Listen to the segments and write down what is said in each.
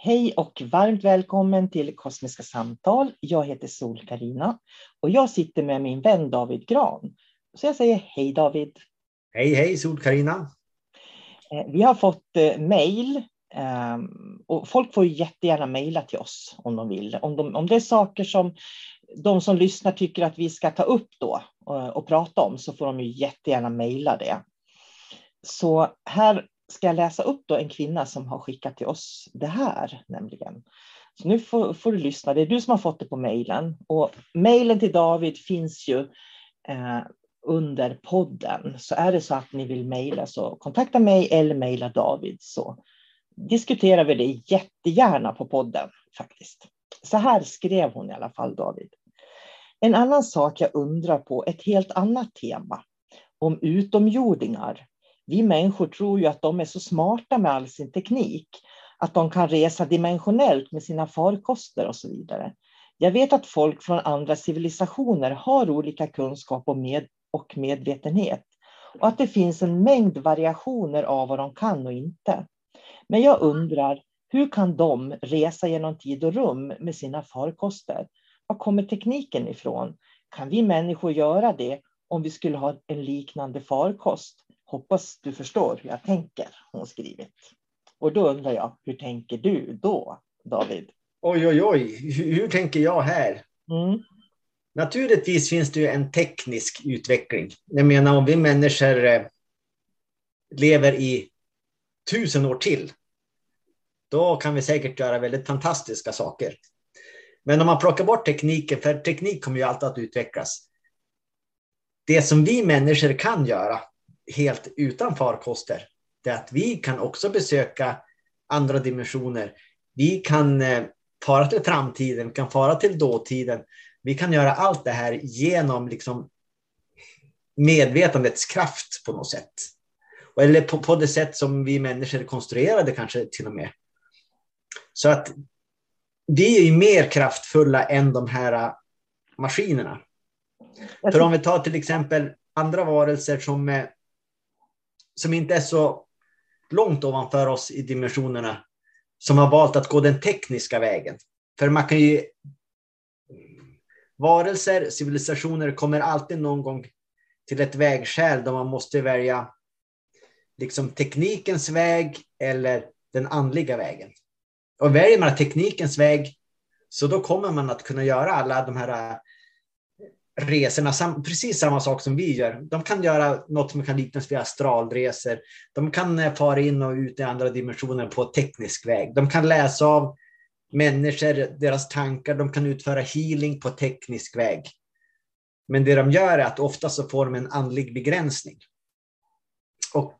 Hej och varmt välkommen till Kosmiska samtal. Jag heter sol karina och jag sitter med min vän David Gran. Så jag säger hej David. Hej hej sol karina eh, Vi har fått eh, mejl ehm, och folk får jättegärna mejla till oss om de vill. Om, de, om det är saker som de som lyssnar tycker att vi ska ta upp då och, och prata om så får de ju jättegärna mejla det. Så här ska jag läsa upp då en kvinna som har skickat till oss det här nämligen. Så nu får, får du lyssna, det är du som har fått det på mejlen. Och mejlen till David finns ju eh, under podden. Så är det så att ni vill mejla så kontakta mig eller mejla David så diskuterar vi det jättegärna på podden faktiskt. Så här skrev hon i alla fall David. En annan sak jag undrar på, ett helt annat tema, om utomjordingar vi människor tror ju att de är så smarta med all sin teknik, att de kan resa dimensionellt med sina farkoster och så vidare. Jag vet att folk från andra civilisationer har olika kunskap och, med, och medvetenhet och att det finns en mängd variationer av vad de kan och inte. Men jag undrar, hur kan de resa genom tid och rum med sina farkoster? Var kommer tekniken ifrån? Kan vi människor göra det om vi skulle ha en liknande farkost? Hoppas du förstår hur jag tänker, hon skrivit. Och då undrar jag, hur tänker du då, David? Oj, oj, oj, hur, hur tänker jag här? Mm. Naturligtvis finns det ju en teknisk utveckling. Jag menar om vi människor eh, lever i tusen år till, då kan vi säkert göra väldigt fantastiska saker. Men om man plockar bort tekniken, för teknik kommer ju alltid att utvecklas. Det som vi människor kan göra, helt utan farkoster. Det är att vi kan också besöka andra dimensioner. Vi kan eh, fara till framtiden, vi kan fara till dåtiden. Vi kan göra allt det här genom liksom medvetandets kraft på något sätt. Eller på, på det sätt som vi människor konstruerade kanske till och med. Så att vi är ju mer kraftfulla än de här maskinerna. För om vi tar till exempel andra varelser som, eh, som inte är så långt ovanför oss i dimensionerna, som har valt att gå den tekniska vägen. För man kan ju... Varelser, civilisationer kommer alltid någon gång till ett vägskäl där man måste välja liksom teknikens väg eller den andliga vägen. Och väljer man teknikens väg så då kommer man att kunna göra alla de här resorna, resorna, precis samma sak som vi gör. De kan göra något som kan liknas vid astralresor. De kan eh, fara in och ut i andra dimensioner på teknisk väg. De kan läsa av människor, deras tankar. De kan utföra healing på teknisk väg. Men det de gör är att ofta så får de en andlig begränsning. Och,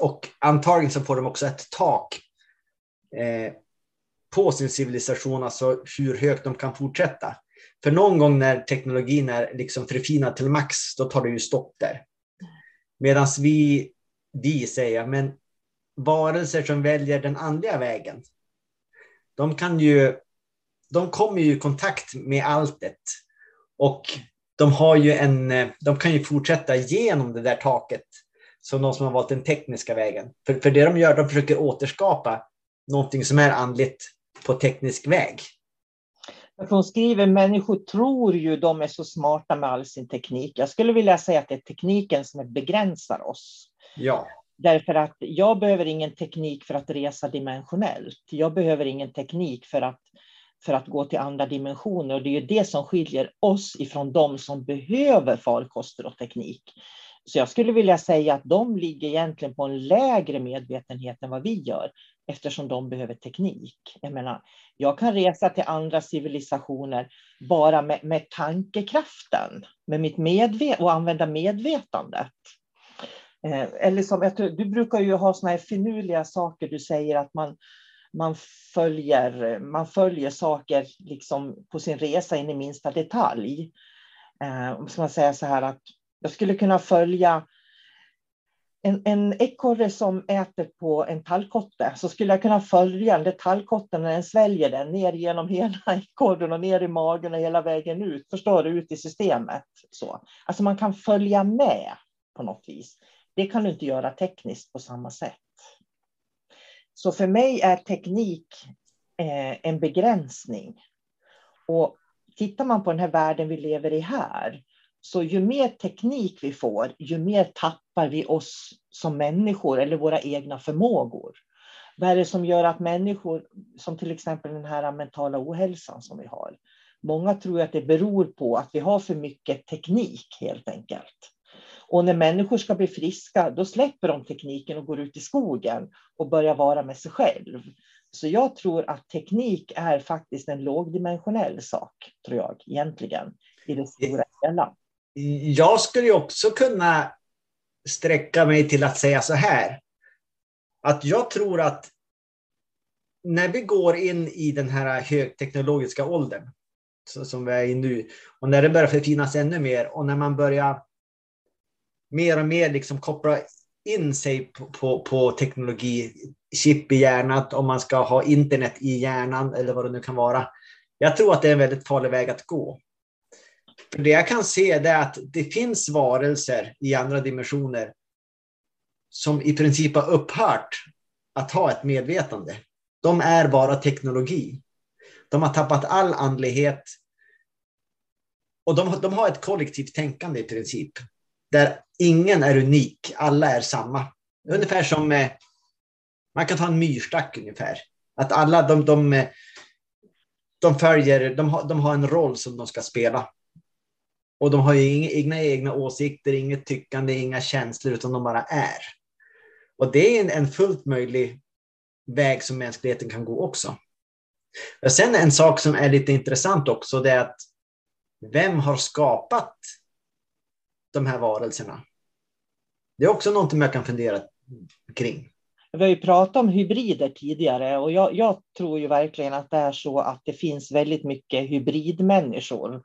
och antagligen så får de också ett tak eh, på sin civilisation, alltså hur högt de kan fortsätta. För någon gång när teknologin är liksom förfinad till max, då tar det ju stopp där. Medan vi, vi säger, men varelser som väljer den andliga vägen, de kan ju, de kommer ju i kontakt med alltet. Och de, har ju en, de kan ju fortsätta genom det där taket som de som har valt den tekniska vägen. För, för det de gör, de försöker återskapa någonting som är andligt på teknisk väg. Hon skriver människor tror ju de är så smarta med all sin teknik. Jag skulle vilja säga att det är tekniken som begränsar oss. Ja. Därför att jag behöver ingen teknik för att resa dimensionellt. Jag behöver ingen teknik för att, för att gå till andra dimensioner. Och det är ju det som skiljer oss ifrån de som behöver farkoster och teknik. Så jag skulle vilja säga att de ligger egentligen på en lägre medvetenhet än vad vi gör eftersom de behöver teknik. Jag menar, jag kan resa till andra civilisationer bara med, med tankekraften med mitt medvet och använda medvetandet. Eh, eller som, du brukar ju ha såna här finurliga saker, du säger att man, man, följer, man följer saker liksom på sin resa in i minsta detalj. Eh, ska man säga så här att jag skulle kunna följa en, en ekorre som äter på en tallkotte så skulle jag kunna följa den tallkotten när den sväljer den ner genom hela ekorren och ner i magen och hela vägen ut, förstår du, ut i systemet. Så. Alltså man kan följa med på något vis. Det kan du inte göra tekniskt på samma sätt. Så för mig är teknik eh, en begränsning. Och tittar man på den här världen vi lever i här så ju mer teknik vi får, ju mer tappar vi oss som människor eller våra egna förmågor. Vad är det som gör att människor, som till exempel den här mentala ohälsan som vi har, många tror att det beror på att vi har för mycket teknik helt enkelt. Och när människor ska bli friska, då släpper de tekniken och går ut i skogen och börjar vara med sig själv. Så jag tror att teknik är faktiskt en lågdimensionell sak, tror jag egentligen, i det stora hela jag skulle också kunna sträcka mig till att säga så här. Att jag tror att när vi går in i den här högteknologiska åldern, som vi är i nu, och när det börjar förfinas ännu mer och när man börjar mer och mer liksom koppla in sig på, på, på teknologi, chip i hjärnan, om man ska ha internet i hjärnan eller vad det nu kan vara. Jag tror att det är en väldigt farlig väg att gå. För det jag kan se är att det finns varelser i andra dimensioner som i princip har upphört att ha ett medvetande. De är bara teknologi. De har tappat all andlighet. Och de, de har ett kollektivt tänkande i princip. Där ingen är unik, alla är samma. Ungefär som, eh, man kan ta en myrstack ungefär. Att alla de, de, eh, de följer, de har, de har en roll som de ska spela. Och de har ju inga, inga egna åsikter, inget tyckande, inga känslor, utan de bara är. Och det är en, en fullt möjlig väg som mänskligheten kan gå också. Och sen en sak som är lite intressant också, det är att vem har skapat de här varelserna? Det är också någonting jag kan fundera kring. Vi har ju pratat om hybrider tidigare och jag, jag, tror ju verkligen att det är så att det finns väldigt mycket hybridmänniskor.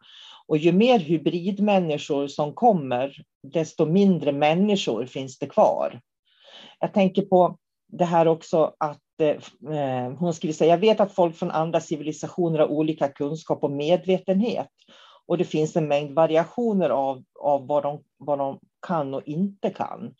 Och ju mer hybridmänniskor som kommer, desto mindre människor finns det kvar. Jag tänker på det här också att eh, hon skriver så jag vet att folk från andra civilisationer har olika kunskap och medvetenhet. Och det finns en mängd variationer av, av vad, de, vad de kan och inte kan.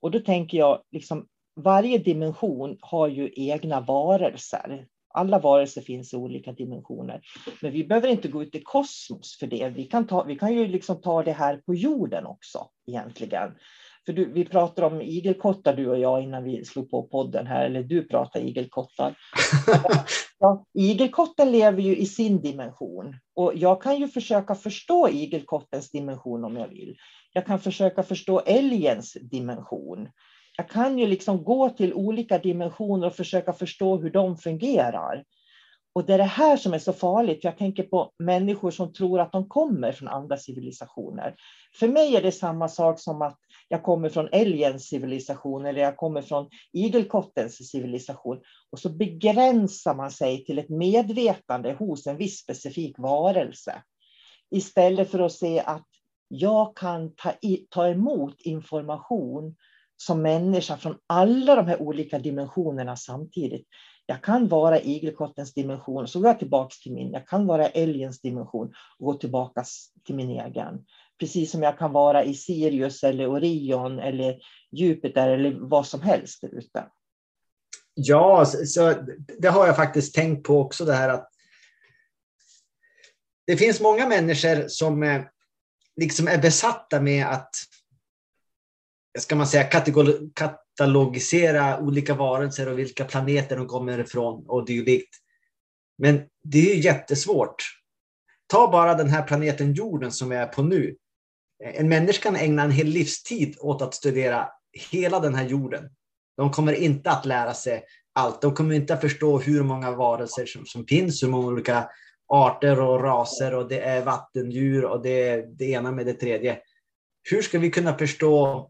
Och då tänker jag, liksom, varje dimension har ju egna varelser. Alla varelser finns i olika dimensioner. Men vi behöver inte gå ut i kosmos för det. Vi kan, ta, vi kan ju liksom ta det här på jorden också egentligen. För du, vi pratade om igelkottar du och jag innan vi slog på podden här, eller du pratar igelkottar. ja, igelkotten lever ju i sin dimension och jag kan ju försöka förstå igelkottens dimension om jag vill. Jag kan försöka förstå älgens dimension. Jag kan ju liksom gå till olika dimensioner och försöka förstå hur de fungerar. Och det är det här som är så farligt. Jag tänker på människor som tror att de kommer från andra civilisationer. För mig är det samma sak som att jag kommer från älgens civilisation eller jag kommer från igelkottens civilisation. Och så begränsar man sig till ett medvetande hos en viss specifik varelse. Istället för att se att jag kan ta, i, ta emot information som människa från alla de här olika dimensionerna samtidigt. Jag kan vara igelkottens dimension, så går jag tillbaka till min. Jag kan vara älgens dimension och gå tillbaka till min egen. Precis som jag kan vara i Sirius eller Orion eller Jupiter eller vad som helst där ute. Ja, så det har jag faktiskt tänkt på också det här att det finns många människor som eh, liksom är besatta med att ska man säga, katalogisera olika varelser och vilka planeter de kommer ifrån och dylikt. Men det är ju jättesvårt. Ta bara den här planeten jorden som vi är på nu. En människa kan ägna en hel livstid åt att studera hela den här jorden. De kommer inte att lära sig allt. De kommer inte att förstå hur många varelser som, som finns, hur många olika arter och raser och det är vattendjur och det är det ena med det tredje. Hur ska vi kunna förstå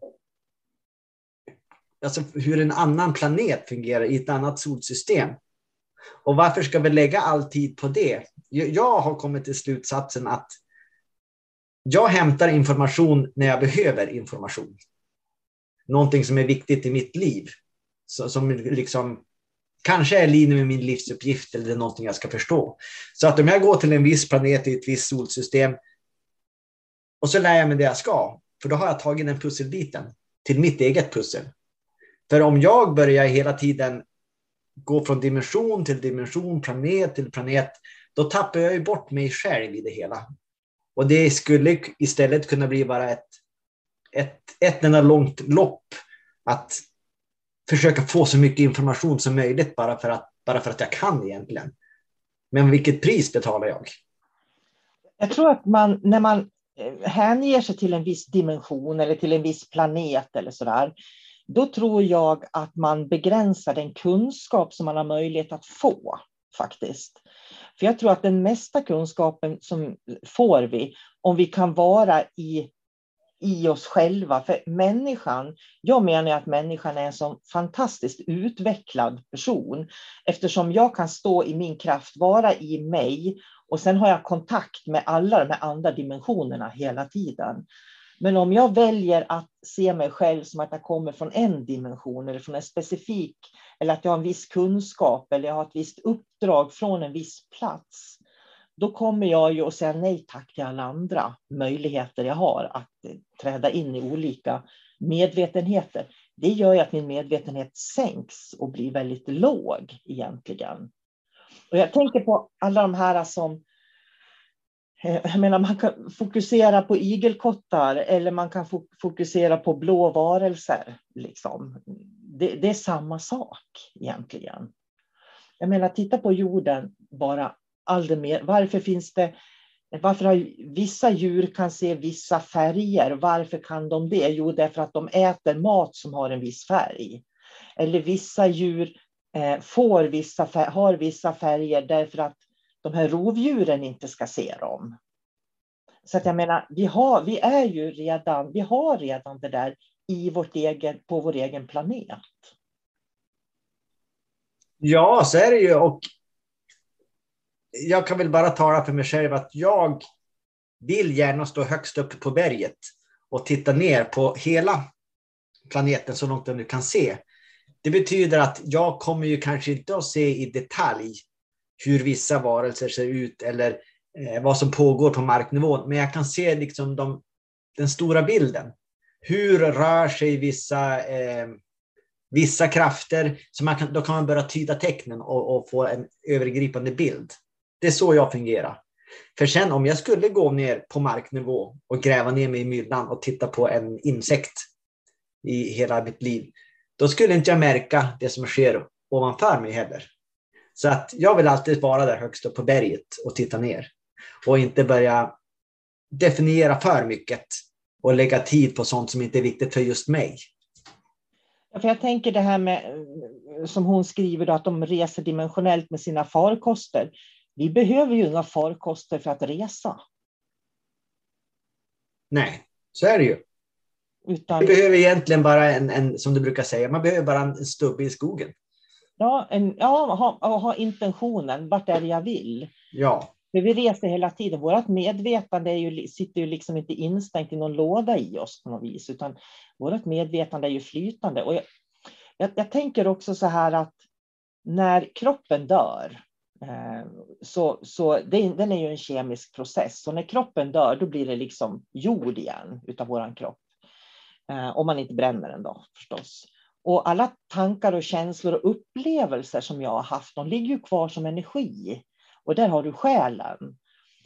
alltså hur en annan planet fungerar i ett annat solsystem. Och varför ska vi lägga all tid på det? Jag har kommit till slutsatsen att jag hämtar information när jag behöver information. Någonting som är viktigt i mitt liv. Som liksom kanske är i linje med min livsuppgift eller det är någonting jag ska förstå. Så att om jag går till en viss planet i ett visst solsystem och så lär jag mig det jag ska, för då har jag tagit den pusselbiten till mitt eget pussel. För om jag börjar hela tiden gå från dimension till dimension, planet till planet, då tappar jag ju bort mig själv i det hela. Och det skulle istället kunna bli bara ett, ett, ett enda långt lopp att försöka få så mycket information som möjligt bara för att, bara för att jag kan egentligen. Men vilket pris betalar jag? Jag tror att man, när man eh, hänger sig till en viss dimension eller till en viss planet eller sådär, då tror jag att man begränsar den kunskap som man har möjlighet att få faktiskt. För jag tror att den mesta kunskapen som får vi om vi kan vara i, i oss själva. För människan, jag menar att människan är en så fantastiskt utvecklad person eftersom jag kan stå i min kraft, vara i mig och sen har jag kontakt med alla de här andra dimensionerna hela tiden. Men om jag väljer att se mig själv som att jag kommer från en dimension eller från en specifik, eller att jag har en viss kunskap eller jag har ett visst uppdrag från en viss plats, då kommer jag ju att säga nej tack till alla andra möjligheter jag har att träda in i olika medvetenheter. Det gör ju att min medvetenhet sänks och blir väldigt låg egentligen. Och jag tänker på alla de här som jag menar, man kan fokusera på igelkottar eller man kan fokusera på blå varelser. Liksom. Det, det, är samma sak egentligen. Jag menar, titta på jorden bara. Mer. varför finns det varför har vissa djur kan se vissa färger? Varför kan de det? Jo, därför att de äter mat som har en viss färg. Eller vissa djur eh, får vissa, har vissa färger därför att de här rovdjuren inte ska se dem. Så att jag menar, vi, har, vi är ju redan, vi har redan det där i vårt egen, på vår egen planet. Ja, så är det ju. Och jag kan väl bara tala för mig själv att jag vill gärna stå högst upp på berget och titta ner på hela planeten så långt jag nu kan se. Det betyder att jag kommer ju kanske inte att se i detalj hur vissa varelser ser ut eller eh, vad som pågår på marknivån, men jag kan se liksom de, den stora bilden. Hur rör sig vissa, eh, vissa krafter? Så man kan, då kan man börja tyda tecknen och, och få en övergripande bild. Det är så jag fungerar. För sen om jag skulle gå ner på marknivå och gräva ner mig i myllan och titta på en insekt i hela mitt liv, då skulle inte jag märka det som sker ovanför mig heller. Så att jag vill alltid vara där högst upp på berget och titta ner och inte börja definiera för mycket och lägga tid på sånt som inte är viktigt för just mig. Ja, för jag tänker det här med, som hon skriver, då, att de reser dimensionellt med sina farkoster. Vi behöver ju inga farkoster för att resa. Nej, så är det ju. Utan... Vi behöver egentligen bara en, en, som du brukar säga, man behöver bara en stubbe i skogen. Ja, en, ja ha, ha intentionen, vart är det jag vill? Ja. För vi reser hela tiden. Vårt medvetande är ju, sitter ju liksom inte instängt i någon låda i oss på något vis, utan vårt medvetande är ju flytande. Och jag, jag, jag tänker också så här att när kroppen dör, eh, så, så det, den är ju en kemisk process. Så när kroppen dör, då blir det liksom jord igen utav våran kropp. Eh, om man inte bränner den då förstås. Och alla tankar och känslor och upplevelser som jag har haft, de ligger ju kvar som energi. Och där har du själen.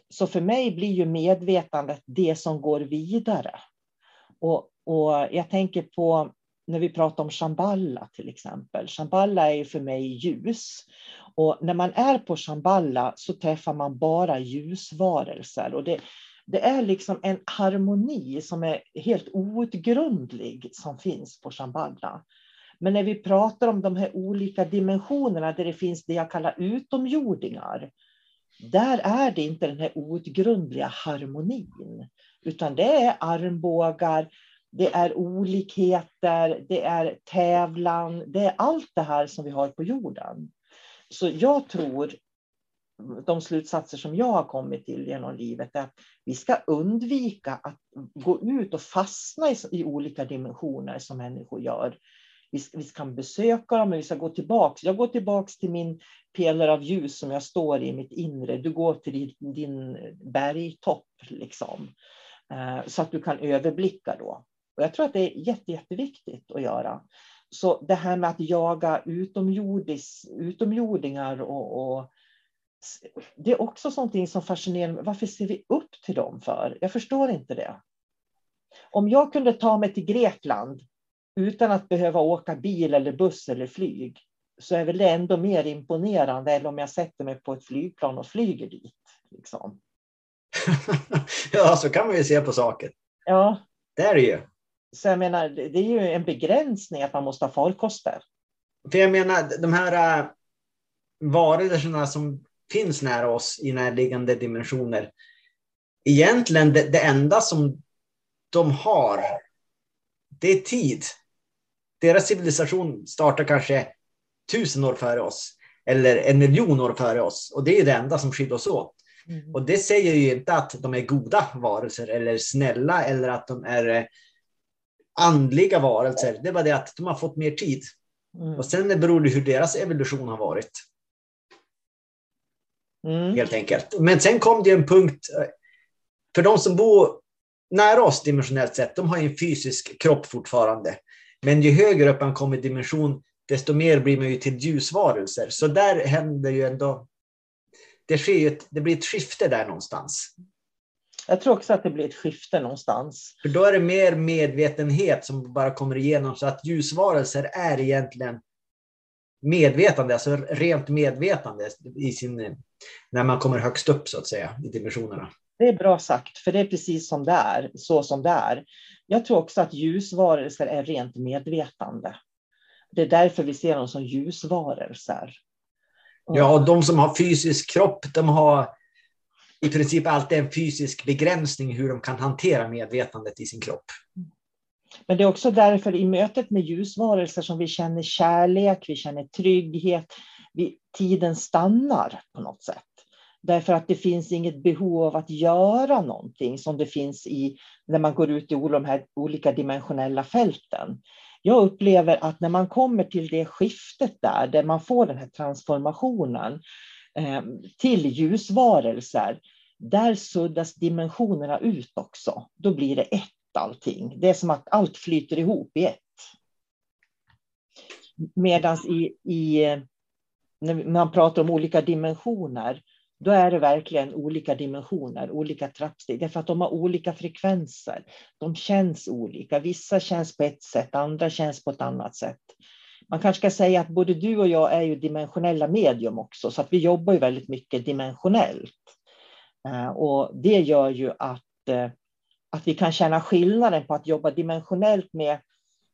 Så för mig blir ju medvetandet det som går vidare. Och, och jag tänker på när vi pratar om Shamballa till exempel. Shamballa är ju för mig ljus. Och när man är på Shamballa så träffar man bara ljusvarelser. Och det, det är liksom en harmoni som är helt outgrundlig som finns på Shamballa. Men när vi pratar om de här olika dimensionerna där det finns det jag kallar utomjordingar, där är det inte den här outgrundliga harmonin, utan det är armbågar, det är olikheter, det är tävlan, det är allt det här som vi har på jorden. Så jag tror, de slutsatser som jag har kommit till genom livet, är att vi ska undvika att gå ut och fastna i, olika dimensioner som människor gör vi, vi kan besöka dem, men vi ska gå tillbaka. Jag går tillbaka till min pelare av ljus som jag står i mitt inre. Du går till din, din bergtopp, liksom. Eh, så att du kan överblicka då. Och jag tror att det är jätte, jätteviktigt att göra. Så det här med att jaga utomjordis, utomjordingar och, och det är också någonting som fascinerar mig. Varför ser vi upp till dem för? Jag förstår inte det. Om jag kunde ta mig till Grekland utan att behöva åka bil eller buss eller flyg så är väl det ändå mer imponerande än om jag sätter mig på ett flygplan och flyger dit. Liksom. ja, så kan man ju se på saker. Ja. Det är det ju. Så jag menar, det är ju en begränsning att man måste ha farkoster. För jag menar, de här äh, varelserna som finns nära oss i närliggande dimensioner. Egentligen det, det enda som de har, det är tid deras civilisation startar kanske tusen år före oss eller en miljon år före oss. Och det är det enda som skiljer oss åt. Mm. Och det säger ju inte att de är goda varelser eller snälla eller att de är eh, andliga varelser. Det är bara det att de har fått mer tid. Mm. Och sen beror det hur deras evolution har varit. Mm. Helt enkelt. Men sen kom det en punkt. Eh, för de som bor nära oss dimensionellt sett, de har en fysisk kropp fortfarande. Men ju högre upp man kommer i dimension, desto mer blir man ju till ljusvarelser. Så där händer ju ändå... Det, sker ju ett, det blir ett skifte där någonstans. Jag tror också att det blir ett skifte någonstans. För då är det mer medvetenhet som bara kommer igenom, så att ljusvarelser är egentligen medvetande, alltså rent medvetande i sin, när man kommer högst upp så att säga i dimensionerna. Det är bra sagt, för det är precis som det är, så som det är. Jag tror också att ljusvarelser är rent medvetande. Det är därför vi ser dem som ljusvarelser. Ja, de som har fysisk kropp, de har i princip alltid en fysisk begränsning hur de kan hantera medvetandet i sin kropp. Men det är också därför i mötet med ljusvarelser som vi känner kärlek, vi känner trygghet, vi, tiden stannar på något sätt. Därför att det finns inget behov av att göra någonting som det finns i när man går ut i de här olika dimensionella fälten. Jag upplever att när man kommer till det skiftet där, där man får den här transformationen eh, till ljusvarelser, där suddas dimensionerna ut också. Då blir det ett allting. Det är som att allt flyter ihop i ett. Medan i, i, eh, när man pratar om olika dimensioner, då är det verkligen olika dimensioner, olika trappsteg, därför att de har olika frekvenser. De känns olika. Vissa känns på ett sätt, andra känns på ett annat sätt. Man kanske ska säga att både du och jag är ju dimensionella medium också, så att vi jobbar ju väldigt mycket dimensionellt. Eh, och det gör ju att, eh, att vi kan känna skillnaden på att jobba dimensionellt med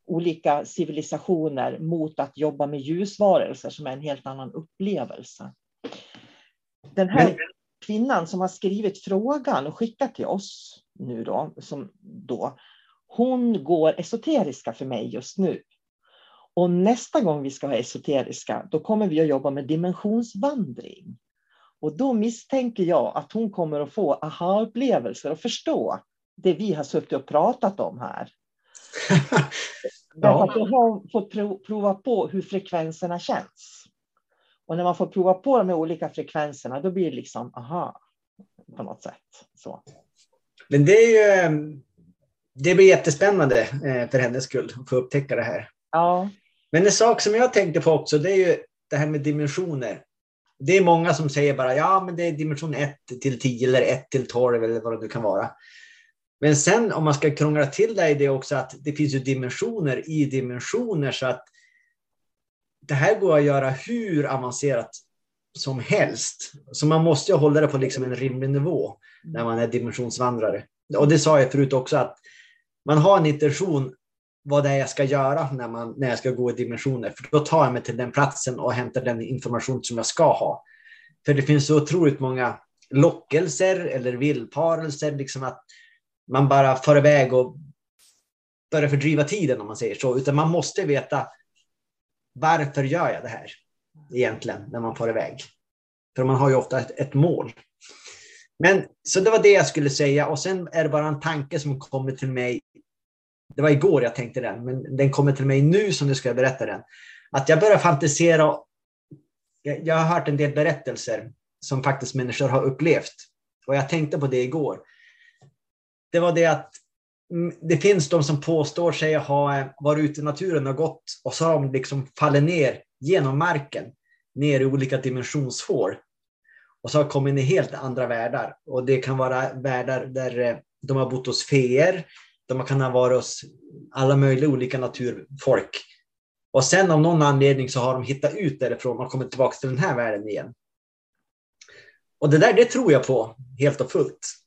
olika civilisationer mot att jobba med ljusvarelser som är en helt annan upplevelse. Den här Men... kvinnan som har skrivit frågan och skickat till oss nu då, som då, hon går esoteriska för mig just nu. Och nästa gång vi ska ha esoteriska, då kommer vi att jobba med dimensionsvandring. Och då misstänker jag att hon kommer att få aha-upplevelser och förstå det vi har suttit och pratat om här. Därför att då har hon fått prova på hur frekvenserna känns. Och när man får prova på de här olika frekvenserna, då blir det liksom aha, på något sätt. Så. Men det är ju, det blir jättespännande eh, för hennes skull att få upptäcka det här. Ja. Men en sak som jag tänkte på också, det är ju det här med dimensioner. Det är många som säger bara ja, men det är dimension 1 till 10 eller 1 till 12 eller vad det nu kan vara. Men sen om man ska krångla till det är det också att det finns ju dimensioner i dimensioner så att det här går att göra hur avancerat som helst. Så man måste ju hålla det på liksom en rimlig nivå när man är dimensionsvandrare. Och det sa jag förut också att man har en intention vad det är jag ska göra när, man, när jag ska gå i dimensioner. För då tar jag mig till den platsen och hämtar den information som jag ska ha. För det finns så otroligt många lockelser eller villfarelser, liksom att man bara far iväg och börjar fördriva tiden om man säger så. Utan man måste veta varför gör jag det här egentligen när man far iväg? För man har ju ofta ett, ett mål. Men så det var det jag skulle säga och sen är det bara en tanke som kommer till mig. Det var igår jag tänkte den, men den kommer till mig nu som du ska berätta den. Att jag börjar fantisera. Jag, jag har hört en del berättelser som faktiskt människor har upplevt och jag tänkte på det igår. Det var det att Mm, det finns de som påstår sig ha eh, varit ute i naturen och gått och så har de liksom fallit ner genom marken, ner i olika dimensionshål. Och så har kommit in i helt andra världar. Och det kan vara världar där eh, de har bott hos feer, de kan ha varit hos alla möjliga olika naturfolk. Och sen av någon anledning så har de hittat ut därifrån och kommit tillbaka till den här världen igen. Och det där, det tror jag på helt och fullt.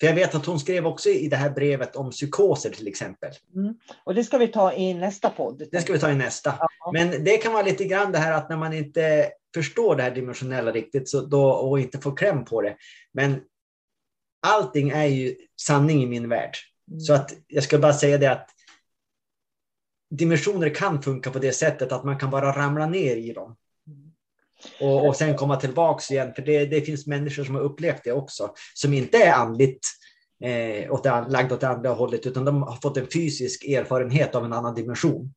För jag vet att hon skrev också i det här brevet om psykoser till exempel. Mm. Och det ska vi ta i nästa podd. Det ska vi ta i nästa. Ja. Men det kan vara lite grann det här att när man inte förstår det här dimensionella riktigt så då, och inte får kläm på det. Men allting är ju sanning i min värld. Mm. Så att jag ska bara säga det att dimensioner kan funka på det sättet att man kan bara ramla ner i dem. Och, och sen komma tillbaks igen, för det, det finns människor som har upplevt det också, som inte är andligt eh, åt det, lagd åt det andra hållet, utan de har fått en fysisk erfarenhet av en annan dimension.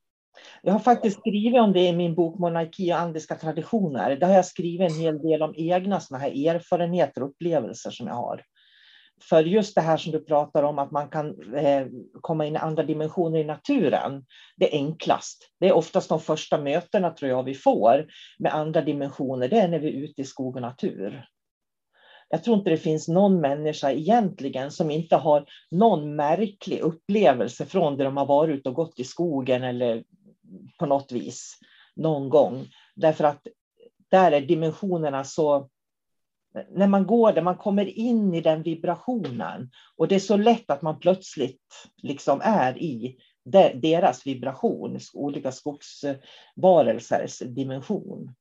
Jag har faktiskt skrivit om det i min bok Monarki och andiska traditioner. Där har jag skrivit en hel del om egna såna här erfarenheter och upplevelser som jag har. För just det här som du pratar om, att man kan eh, komma in i andra dimensioner i naturen, det är enklast. Det är oftast de första mötena tror jag vi får med andra dimensioner, det är när vi är ute i skog och natur. Jag tror inte det finns någon människa egentligen som inte har någon märklig upplevelse från det de har varit ute och gått i skogen eller på något vis någon gång. Därför att där är dimensionerna så när man går där, man kommer in i den vibrationen. Och det är så lätt att man plötsligt liksom är i deras vibration, olika skogsvarelsers dimension.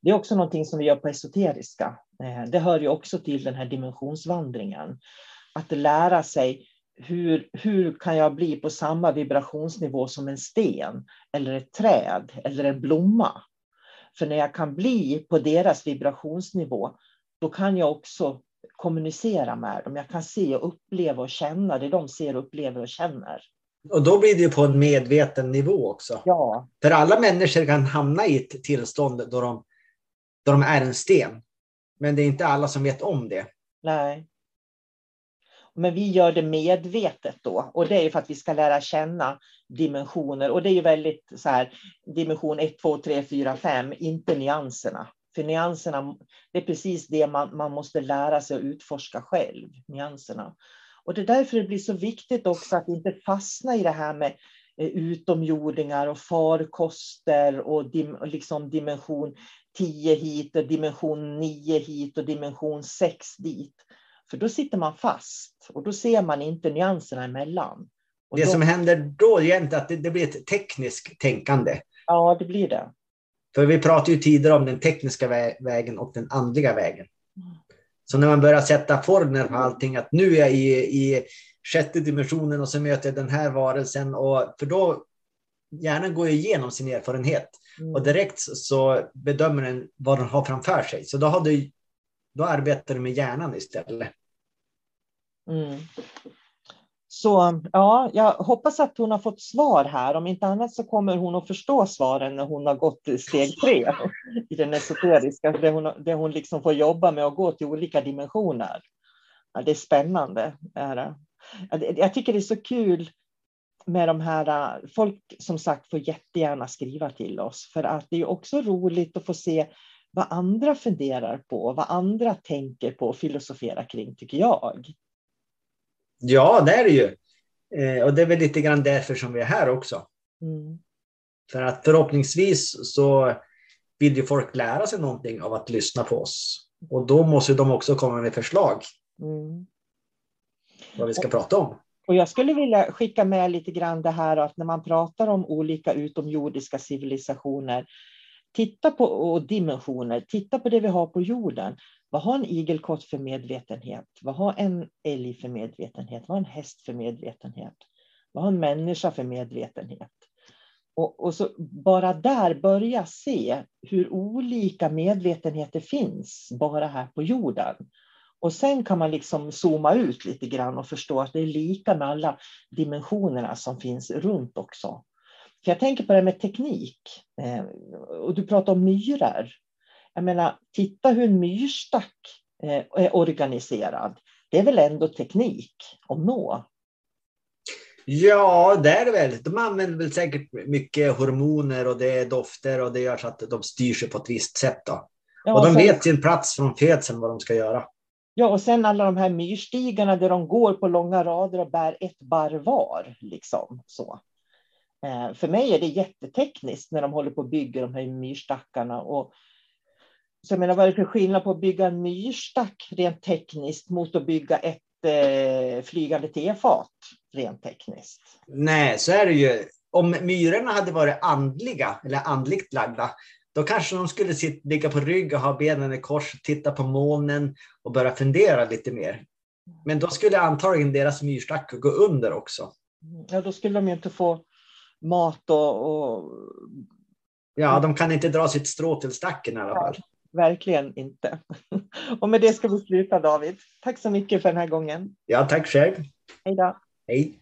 Det är också någonting som vi gör på esoteriska. Eh, det hör ju också till den här dimensionsvandringen. Att lära sig hur, hur kan jag bli på samma vibrationsnivå som en sten eller ett träd eller en blomma? För när jag kan bli på deras vibrationsnivå, då kan jag också kommunicera med dem. Jag kan se och uppleva och känna det de ser, upplever och känner. Och då blir det på en medveten nivå också. Ja. För alla människor kan hamna i ett tillstånd då de, då de är en sten. Men det är inte alla som vet om det. Nej. Men vi gör det medvetet då. Och det är för att vi ska lära känna dimensioner. Och det är ju väldigt så här, dimension 1, 2, 3, 4, 5, inte nyanserna. För nyanserna, det är precis det man, man måste lära sig att utforska själv, nyanserna. Och det är därför det blir så viktigt också att inte fastna i det här med eh, utomjordingar och farkoster och, dim, liksom dimension 10 hit och dimension 9 hit och dimension 6 dit. För då sitter man fast och då ser man inte nyanserna emellan. Och det då, som händer då egentligen att det, det blir ett tekniskt tänkande. Ja, det blir det. För vi pratade ju tidigare om den tekniska vä vägen och den andliga vägen. Så när man börjar sätta formler på allting, att nu är jag i, i sjätte dimensionen och så möter jag den här varelsen. Och, för då hjärnan går igenom sin erfarenhet Mm. och direkt så bedömer den vad den har framför sig. Så då, har du, då arbetar du med hjärnan istället. Mm. Så ja, jag hoppas att hon har fått svar här. Om inte annat så kommer hon att förstå svaren när hon har gått steg tre i den esoteriska, där hon, där hon liksom får jobba med att gå till olika dimensioner. Ja, det är spännande. Är det. Jag tycker det är så kul med de här, folk som sagt får jättegärna skriva till oss, för att det är också roligt att få se vad andra funderar på, vad andra tänker på och filosoferar kring, tycker jag. Ja, det är det ju. Eh, och det är väl lite grann därför som vi är här också. Mm. För att förhoppningsvis så vill ju folk lära sig någonting av att lyssna på oss. Och då måste de också komma med förslag Mm. vad vi ska prata om. Och jag skulle vilja skicka med lite grann det här att när man pratar om olika utomjordiska civilisationer, titta på och dimensioner, titta på det vi har på jorden. Vad har en igelkott för medvetenhet? Vad har en älg för medvetenhet? Vad har en häst för medvetenhet? Vad har en människa för medvetenhet? Och, och så bara där börja se hur olika medvetenheter finns bara här på jorden. Och sen kan man liksom zooma ut lite grann och förstå att det är lika med alla dimensionerna som finns runt också. För jag tänker på det med teknik. Eh, och du pratar om myror. Jag menar, titta hur en myrstack eh, är organiserad. Det är väl ändå teknik att nå? Ja, det är det väl. De använder väl säkert mycket hormoner och det är dofter och det gör så att de styr sig på ett visst sätt. Då. Ja, och de sen, vet sin plats från födseln vad de ska göra. Ja, och sen alla de här myrstigarna där de går på långa rader och bär ett barr var. Liksom, så. Eh, för mig är det jättetekniskt när de håller på att bygga de här myrstackarna. Och, så jag menar, vad är det för skillnad på att bygga en myrstack rent tekniskt mot att bygga ett eh, flygande tefat rent tekniskt? Nej, så är det ju. Om myrorna hade varit andliga eller andligt lagda, då kanske de skulle sitta, ligga på rygg och ha benen i kors, titta på molnen och börja fundera lite mer. Men då skulle antagligen deras myrstack gå under också. Ja, då skulle de ju inte få mat och, och Ja, de kan inte dra sitt strå till stacken i alla fall. verkligen inte. Och med det ska vi sluta David. Tack så mycket för den här gången. Ja, tack själv. Hej då. Hej.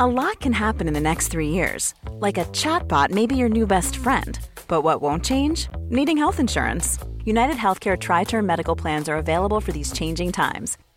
A lot can happen in the next three years. Like a chatbot may be your new best friend. But what won't change? Needing health insurance. United Healthcare Tri Term Medical Plans are available for these changing times.